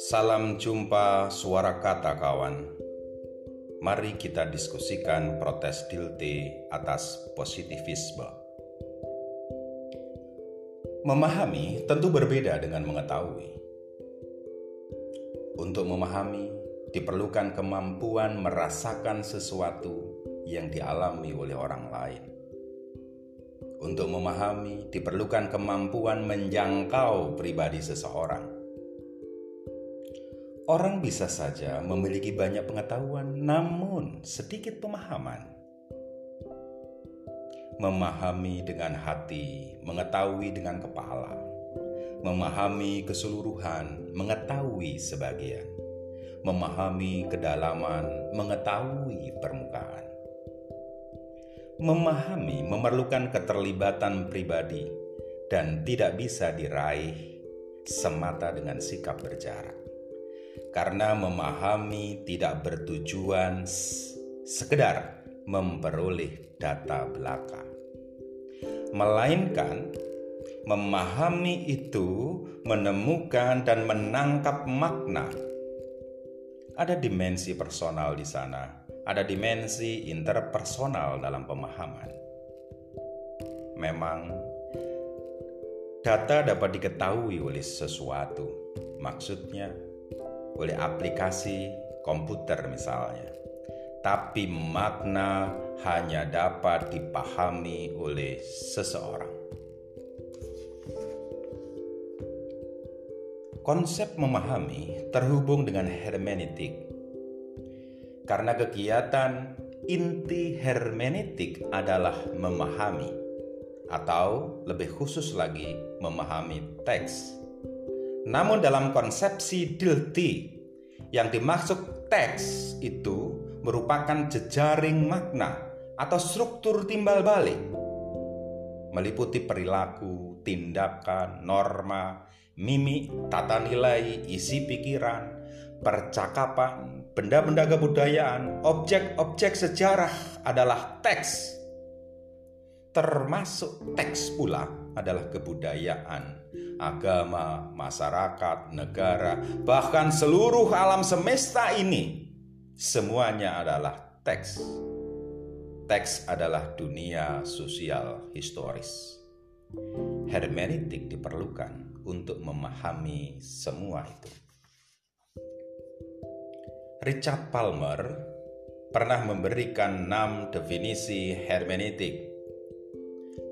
Salam jumpa suara kata kawan. Mari kita diskusikan protes Dilte atas positivisme. Memahami tentu berbeda dengan mengetahui. Untuk memahami diperlukan kemampuan merasakan sesuatu yang dialami oleh orang lain. Untuk memahami diperlukan kemampuan menjangkau pribadi seseorang Orang bisa saja memiliki banyak pengetahuan, namun sedikit pemahaman. Memahami dengan hati, mengetahui dengan kepala, memahami keseluruhan, mengetahui sebagian, memahami kedalaman, mengetahui permukaan. Memahami memerlukan keterlibatan pribadi dan tidak bisa diraih semata dengan sikap berjarak. Karena memahami tidak bertujuan sekedar memperoleh data belaka, melainkan memahami itu menemukan dan menangkap makna. Ada dimensi personal di sana, ada dimensi interpersonal dalam pemahaman. Memang data dapat diketahui oleh sesuatu, maksudnya oleh aplikasi komputer misalnya. Tapi makna hanya dapat dipahami oleh seseorang. Konsep memahami terhubung dengan hermeneutik. Karena kegiatan inti hermeneutik adalah memahami atau lebih khusus lagi memahami teks namun dalam konsepsi Dilti, yang dimaksud teks itu merupakan jejaring makna atau struktur timbal balik. Meliputi perilaku, tindakan, norma, mimik, tata nilai, isi pikiran, percakapan, benda-benda kebudayaan, objek-objek sejarah adalah teks. Termasuk teks pula adalah kebudayaan, agama, masyarakat, negara, bahkan seluruh alam semesta ini semuanya adalah teks. Teks adalah dunia sosial historis. Hermeneutik diperlukan untuk memahami semua itu. Richard Palmer pernah memberikan enam definisi hermeneutik.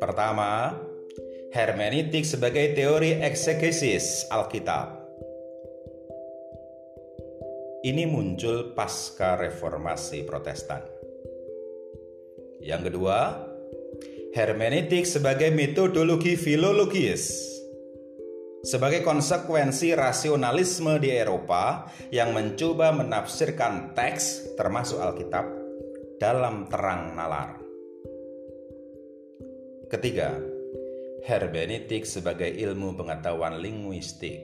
Pertama, hermeneutik sebagai teori eksegesis Alkitab. Ini muncul pasca reformasi Protestan. Yang kedua, hermeneutik sebagai metodologi filologis sebagai konsekuensi rasionalisme di Eropa yang mencoba menafsirkan teks termasuk Alkitab dalam terang nalar. Ketiga, hermeneutik sebagai ilmu pengetahuan linguistik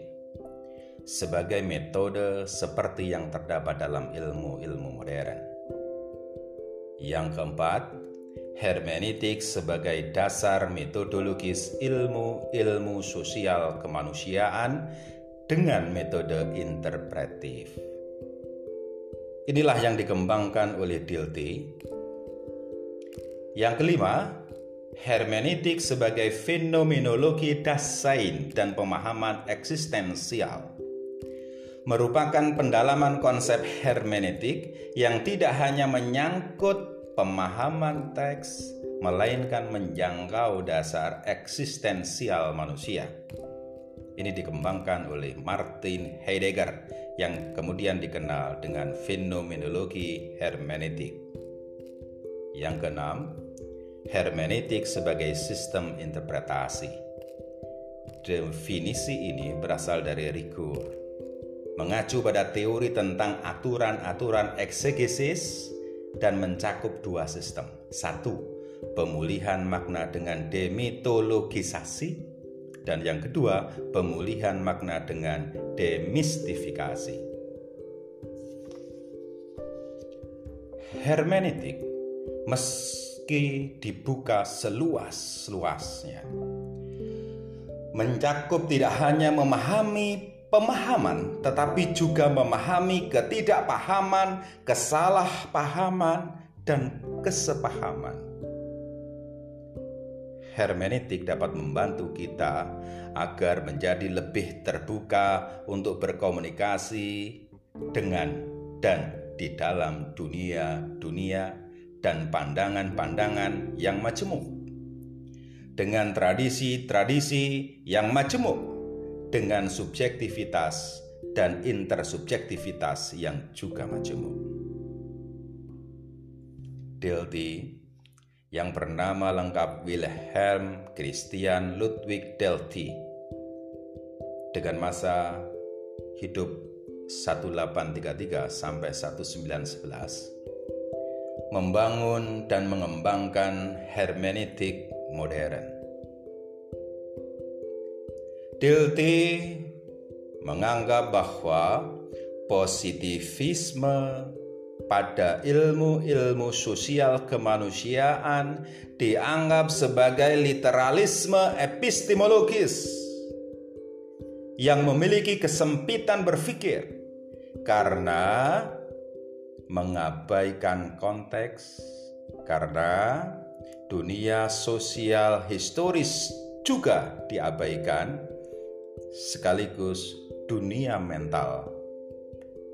sebagai metode seperti yang terdapat dalam ilmu-ilmu modern. Yang keempat, hermeneutik sebagai dasar metodologis ilmu-ilmu sosial kemanusiaan dengan metode interpretif. Inilah yang dikembangkan oleh Dilthey. Yang kelima, hermeneutik sebagai fenomenologi dasain dan pemahaman eksistensial merupakan pendalaman konsep hermeneutik yang tidak hanya menyangkut pemahaman teks melainkan menjangkau dasar eksistensial manusia. Ini dikembangkan oleh Martin Heidegger yang kemudian dikenal dengan fenomenologi hermeneutik. Yang keenam, hermeneutik sebagai sistem interpretasi. Definisi ini berasal dari Ricoeur, mengacu pada teori tentang aturan-aturan eksegesis dan mencakup dua sistem. Satu, pemulihan makna dengan demitologisasi dan yang kedua, pemulihan makna dengan demistifikasi. Hermeneutik meski dibuka seluas-luasnya. Mencakup tidak hanya memahami pemahaman, tetapi juga memahami ketidakpahaman, kesalahpahaman, dan kesepahaman. Hermeneutik dapat membantu kita agar menjadi lebih terbuka untuk berkomunikasi dengan dan di dalam dunia-dunia dan pandangan-pandangan yang majemuk. Dengan tradisi-tradisi yang majemuk dengan subjektivitas dan intersubjektivitas yang juga majemuk. Delty yang bernama lengkap Wilhelm Christian Ludwig Delty dengan masa hidup 1833 sampai 1911 membangun dan mengembangkan hermeneutik modern. Dilti menganggap bahwa positivisme pada ilmu-ilmu sosial kemanusiaan dianggap sebagai literalisme epistemologis yang memiliki kesempitan berpikir karena mengabaikan konteks karena dunia sosial historis juga diabaikan sekaligus dunia mental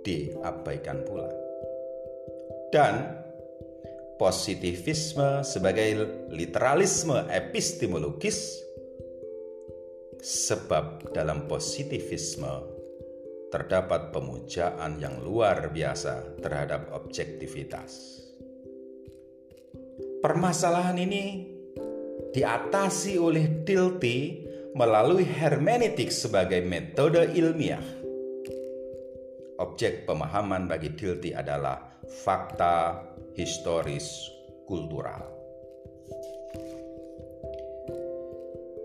diabaikan pula. Dan positivisme sebagai literalisme epistemologis sebab dalam positivisme terdapat pemujaan yang luar biasa terhadap objektivitas. Permasalahan ini diatasi oleh Dilthey melalui hermeneutik sebagai metode ilmiah. Objek pemahaman bagi Dilti adalah fakta historis kultural.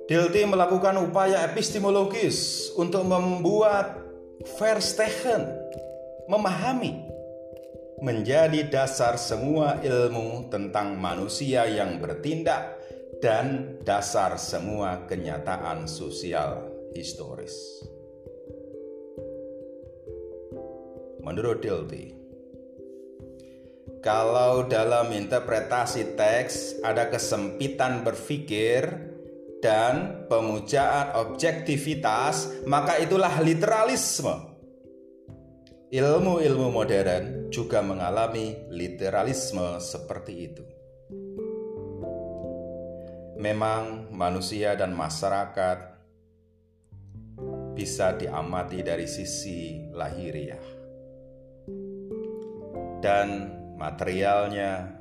Dilti melakukan upaya epistemologis untuk membuat verstehen, memahami, menjadi dasar semua ilmu tentang manusia yang bertindak dan dasar semua kenyataan sosial historis. Menurut Dilthey, kalau dalam interpretasi teks ada kesempitan berpikir dan pemujaan objektivitas, maka itulah literalisme. Ilmu-ilmu modern juga mengalami literalisme seperti itu. Memang manusia dan masyarakat bisa diamati dari sisi lahiriah dan materialnya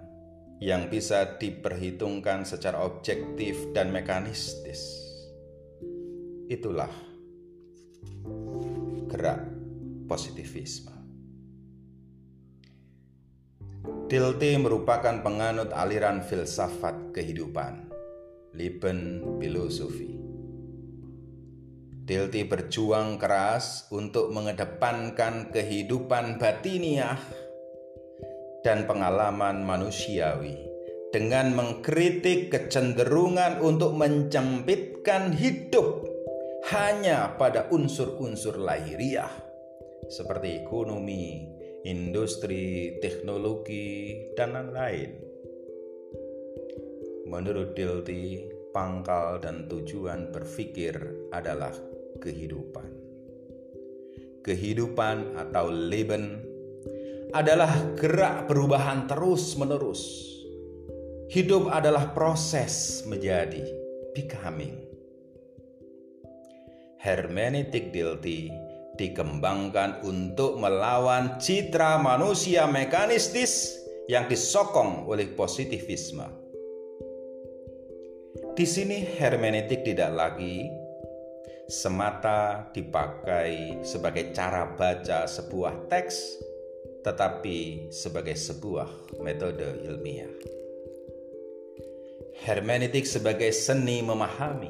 yang bisa diperhitungkan secara objektif dan mekanistis. Itulah gerak positivisme. Dilthey merupakan penganut aliran filsafat kehidupan Leben Filosofi. Delti berjuang keras untuk mengedepankan kehidupan batiniah dan pengalaman manusiawi dengan mengkritik kecenderungan untuk mencempitkan hidup hanya pada unsur-unsur lahiriah seperti ekonomi, industri, teknologi, dan lain-lain. Menurut Dilti, pangkal dan tujuan berpikir adalah kehidupan. Kehidupan atau Leben adalah gerak perubahan terus-menerus. Hidup adalah proses menjadi becoming. Hermeneutik Dilti dikembangkan untuk melawan citra manusia mekanistis yang disokong oleh positivisme di sini hermeneutik tidak lagi semata dipakai sebagai cara baca sebuah teks, tetapi sebagai sebuah metode ilmiah. Hermeneutik sebagai seni memahami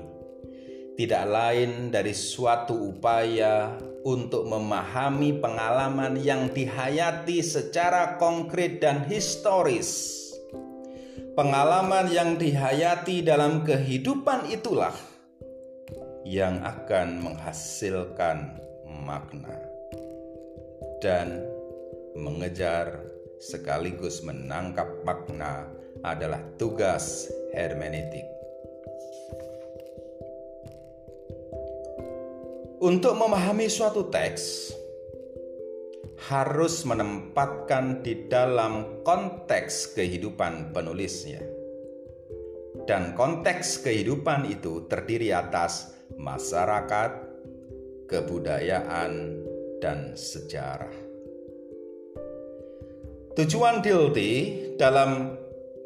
tidak lain dari suatu upaya untuk memahami pengalaman yang dihayati secara konkret dan historis pengalaman yang dihayati dalam kehidupan itulah yang akan menghasilkan makna dan mengejar sekaligus menangkap makna adalah tugas hermeneutik. Untuk memahami suatu teks, harus menempatkan di dalam konteks kehidupan penulisnya. Dan konteks kehidupan itu terdiri atas masyarakat, kebudayaan, dan sejarah. Tujuan Dilti dalam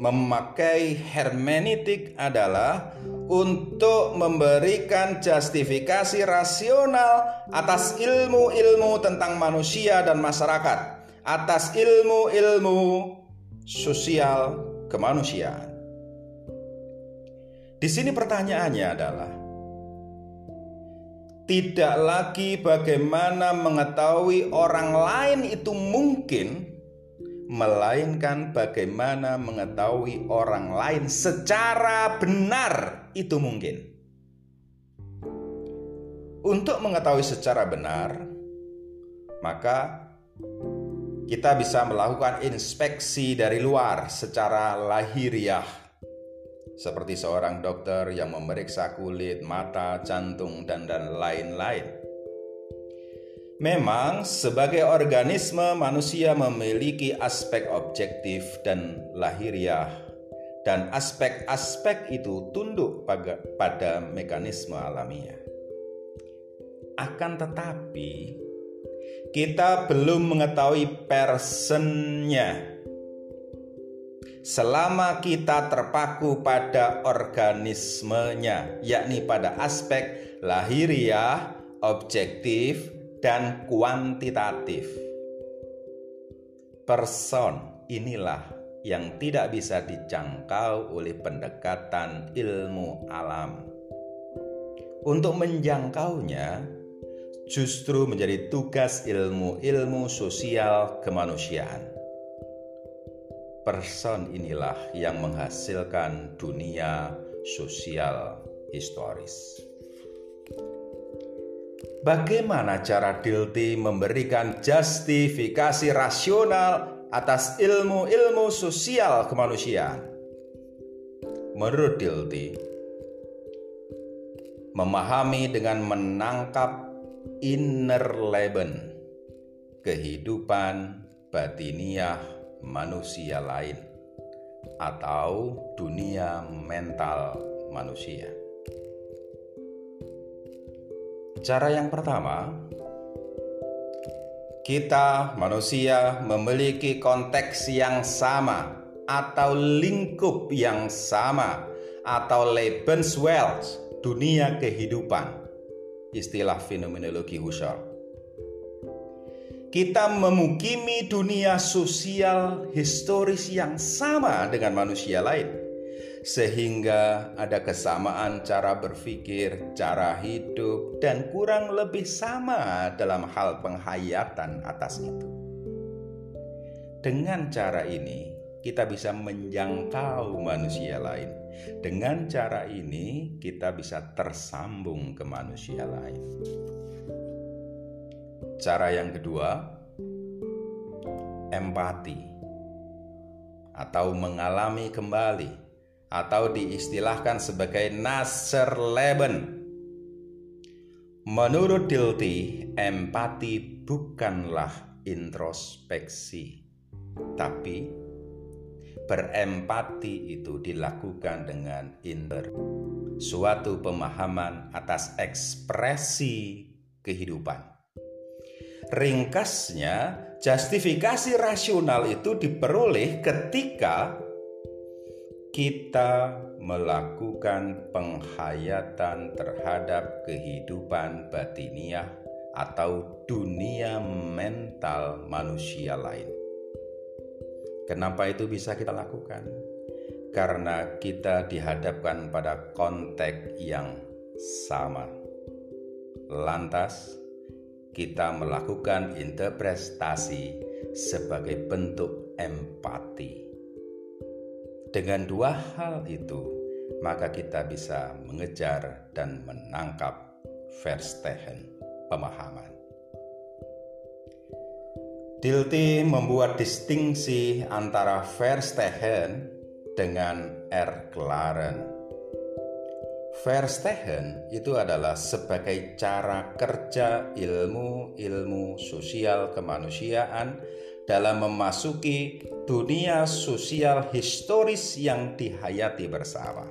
memakai hermeneutik adalah untuk memberikan justifikasi rasional atas ilmu-ilmu tentang manusia dan masyarakat, atas ilmu-ilmu sosial kemanusiaan. Di sini pertanyaannya adalah tidak lagi bagaimana mengetahui orang lain itu mungkin melainkan bagaimana mengetahui orang lain secara benar itu mungkin. Untuk mengetahui secara benar, maka kita bisa melakukan inspeksi dari luar secara lahiriah, seperti seorang dokter yang memeriksa kulit, mata, jantung, dan lain-lain. Memang, sebagai organisme, manusia memiliki aspek objektif dan lahiriah, dan aspek-aspek itu tunduk pada mekanisme alamiah. Akan tetapi, kita belum mengetahui personnya. Selama kita terpaku pada organismenya, yakni pada aspek lahiriah, objektif, dan kuantitatif. Person inilah yang tidak bisa dijangkau oleh pendekatan ilmu alam. Untuk menjangkaunya, justru menjadi tugas ilmu-ilmu sosial kemanusiaan. Person inilah yang menghasilkan dunia sosial historis. Bagaimana cara Dilti memberikan justifikasi rasional atas ilmu-ilmu sosial kemanusiaan? Menurut Dilti, memahami dengan menangkap inner leben, kehidupan batiniah manusia lain atau dunia mental manusia. Cara yang pertama, kita manusia memiliki konteks yang sama atau lingkup yang sama atau Lebenswelt, dunia kehidupan. Istilah fenomenologi Husserl. Kita memukimi dunia sosial historis yang sama dengan manusia lain sehingga ada kesamaan cara berpikir, cara hidup, dan kurang lebih sama dalam hal penghayatan atas itu. Dengan cara ini, kita bisa menjangkau manusia lain. Dengan cara ini, kita bisa tersambung ke manusia lain. Cara yang kedua, empati atau mengalami kembali atau diistilahkan sebagai Leben. Menurut Dilti, empati bukanlah introspeksi, tapi berempati itu dilakukan dengan inter suatu pemahaman atas ekspresi kehidupan. Ringkasnya, justifikasi rasional itu diperoleh ketika kita melakukan penghayatan terhadap kehidupan batiniah atau dunia mental manusia lain. Kenapa itu bisa kita lakukan? Karena kita dihadapkan pada konteks yang sama. Lantas, kita melakukan interpretasi sebagai bentuk empati Dengan dua hal itu, maka kita bisa mengejar dan menangkap verstehen, pemahaman. Dilti membuat distingsi antara verstehen dengan erklaren. Verstehen itu adalah sebagai cara kerja ilmu-ilmu sosial kemanusiaan dalam memasuki dunia sosial historis yang dihayati bersama.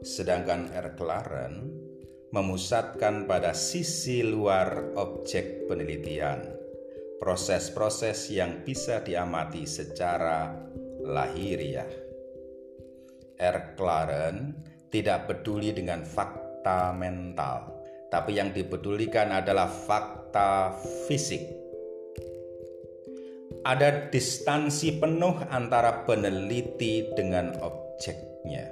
Sedangkan erklaren memusatkan pada sisi luar objek penelitian proses-proses yang bisa diamati secara lahiriah. Erklaren tidak peduli dengan fakta mental, tapi yang dipedulikan adalah fakta fisik. Ada distansi penuh antara peneliti dengan objeknya.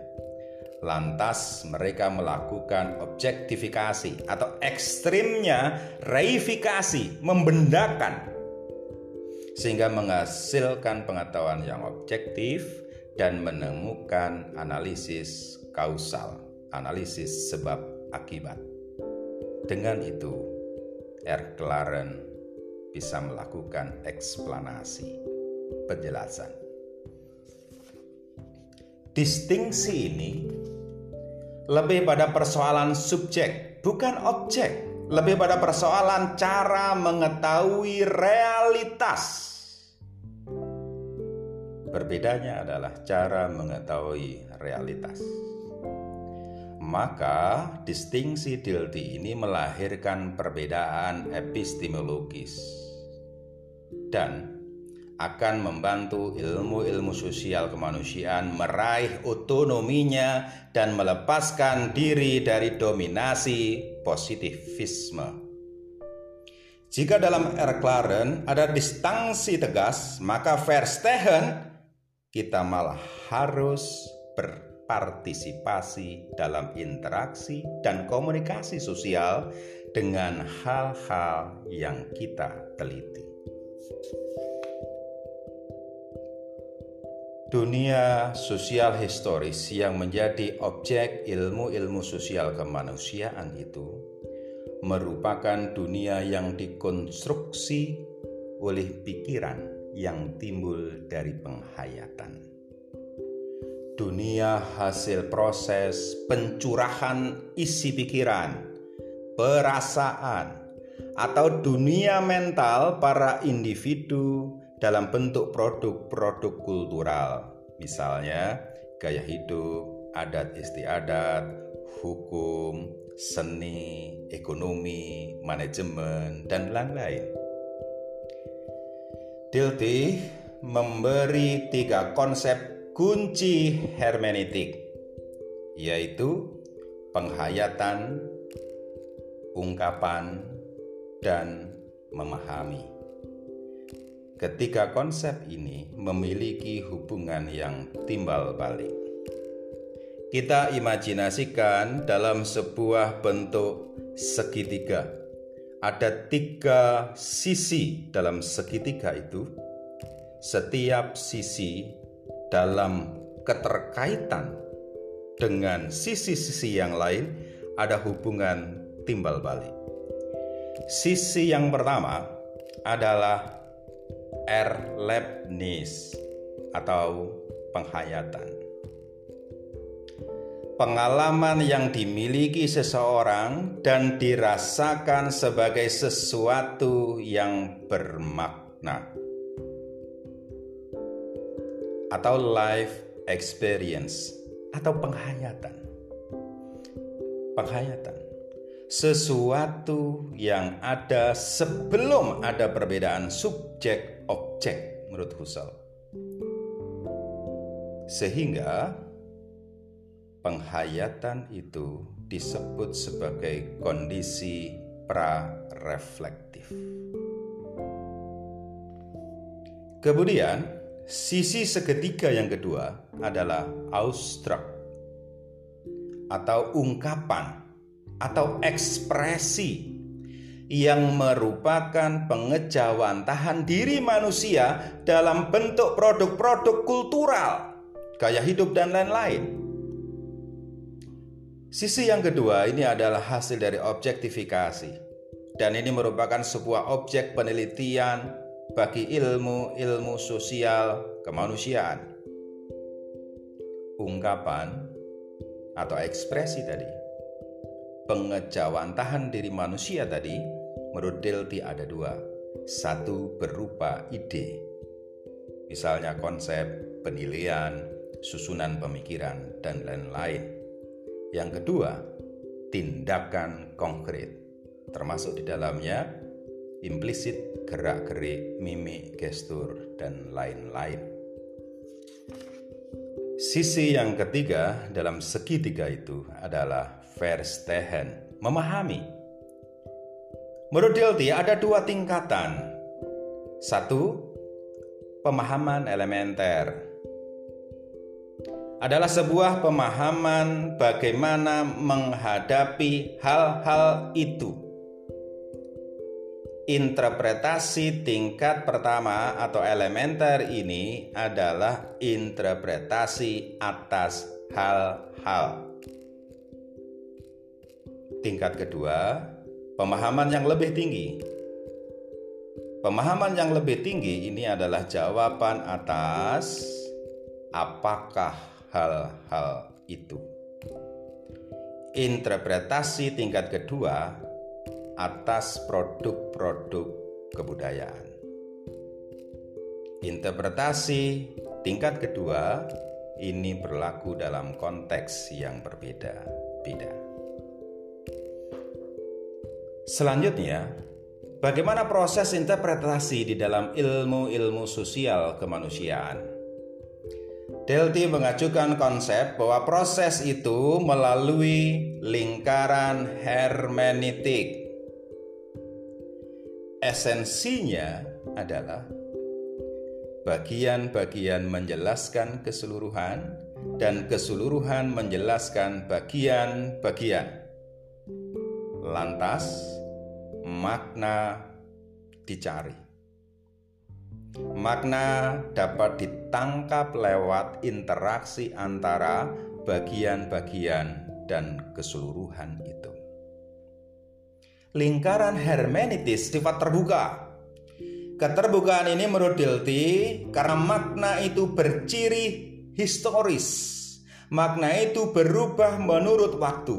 Lantas mereka melakukan objektifikasi atau ekstrimnya reifikasi, membendakan sehingga menghasilkan pengetahuan yang objektif dan menemukan analisis kausal, analisis sebab akibat. Dengan itu, Erklaren bisa melakukan eksplanasi, penjelasan. Distingsi ini lebih pada persoalan subjek, bukan objek. Lebih pada persoalan cara mengetahui realitas Berbedanya adalah cara mengetahui realitas. Maka distingsi Dilti ini melahirkan perbedaan epistemologis dan akan membantu ilmu-ilmu sosial kemanusiaan meraih otonominya dan melepaskan diri dari dominasi positivisme. Jika dalam Erklaren ada distansi tegas, maka Verstehen kita malah harus berpartisipasi dalam interaksi dan komunikasi sosial dengan hal-hal yang kita teliti. Dunia sosial historis yang menjadi objek ilmu-ilmu sosial kemanusiaan itu merupakan dunia yang dikonstruksi oleh pikiran yang timbul dari penghayatan. Dunia hasil proses pencurahan isi pikiran, perasaan, atau dunia mental para individu dalam bentuk produk-produk kultural, misalnya gaya hidup, adat istiadat, hukum, seni, ekonomi, manajemen, dan lain-lain. Dilti memberi tiga konsep kunci hermeneutik, yaitu penghayatan, ungkapan, dan memahami. Ketiga konsep ini memiliki hubungan yang timbal balik. Kita imajinasikan dalam sebuah bentuk segitiga ada tiga sisi dalam segitiga itu. Setiap sisi dalam keterkaitan dengan sisi-sisi yang lain ada hubungan timbal balik. Sisi yang pertama adalah Erlebnis atau penghayatan pengalaman yang dimiliki seseorang dan dirasakan sebagai sesuatu yang bermakna, atau life experience, atau penghayatan. Penghayatan sesuatu yang ada sebelum ada perbedaan subjek-objek menurut Husserl. Sehingga penghayatan itu disebut sebagai kondisi pra-reflektif. Kemudian, sisi segitiga yang kedua adalah austrak atau ungkapan atau ekspresi yang merupakan pengejawantahan diri manusia dalam bentuk produk-produk kultural gaya hidup, dan lain-lain. Sisi yang kedua ini adalah hasil dari objektifikasi, dan ini merupakan sebuah objek penelitian bagi ilmu-ilmu sosial kemanusiaan. Ungkapan atau ekspresi tadi, pengejawantahan diri manusia tadi, menurut Delti ada dua. Satu berupa ide, misalnya konsep, penilaian, susunan pemikiran, dan lain-lain yang kedua, tindakan konkret, termasuk di dalamnya implisit gerak-gerik, mimik, gestur, dan lain-lain. Sisi yang ketiga dalam segitiga itu adalah verstehen, memahami. Menurut Delti ada dua tingkatan. Satu, pemahaman elementer adalah sebuah pemahaman bagaimana menghadapi hal-hal itu. Interpretasi tingkat pertama atau elementer ini adalah interpretasi atas hal-hal. Tingkat kedua, pemahaman yang lebih tinggi. Pemahaman yang lebih tinggi ini adalah jawaban atas apakah hal-hal itu. Interpretasi tingkat kedua atas produk-produk kebudayaan. Interpretasi tingkat kedua ini berlaku dalam konteks yang berbeda-beda. Selanjutnya, bagaimana proses interpretasi di dalam ilmu-ilmu sosial kemanusiaan? Delti mengajukan konsep bahwa proses itu melalui lingkaran hermeneutik. Esensinya adalah bagian-bagian menjelaskan keseluruhan dan keseluruhan menjelaskan bagian-bagian. Lantas, makna dicari. Makna dapat ditangkap lewat interaksi antara bagian-bagian dan keseluruhan itu. Lingkaran hermeneutis sifat terbuka. Keterbukaan ini menurut Delti karena makna itu berciri historis. Makna itu berubah menurut waktu,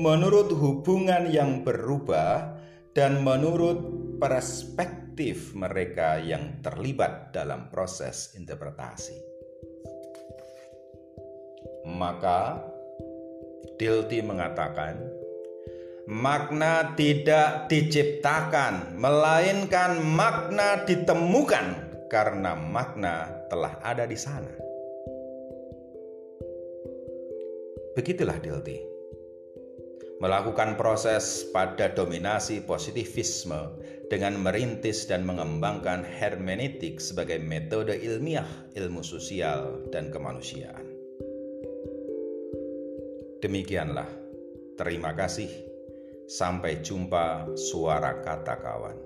menurut hubungan yang berubah, dan menurut perspektif mereka yang terlibat dalam proses interpretasi. Maka Dilti mengatakan, makna tidak diciptakan, melainkan makna ditemukan karena makna telah ada di sana. Begitulah Dilti melakukan proses pada dominasi positivisme dengan merintis dan mengembangkan hermeneutik sebagai metode ilmiah ilmu sosial dan kemanusiaan. Demikianlah. Terima kasih. Sampai jumpa suara kata kawan.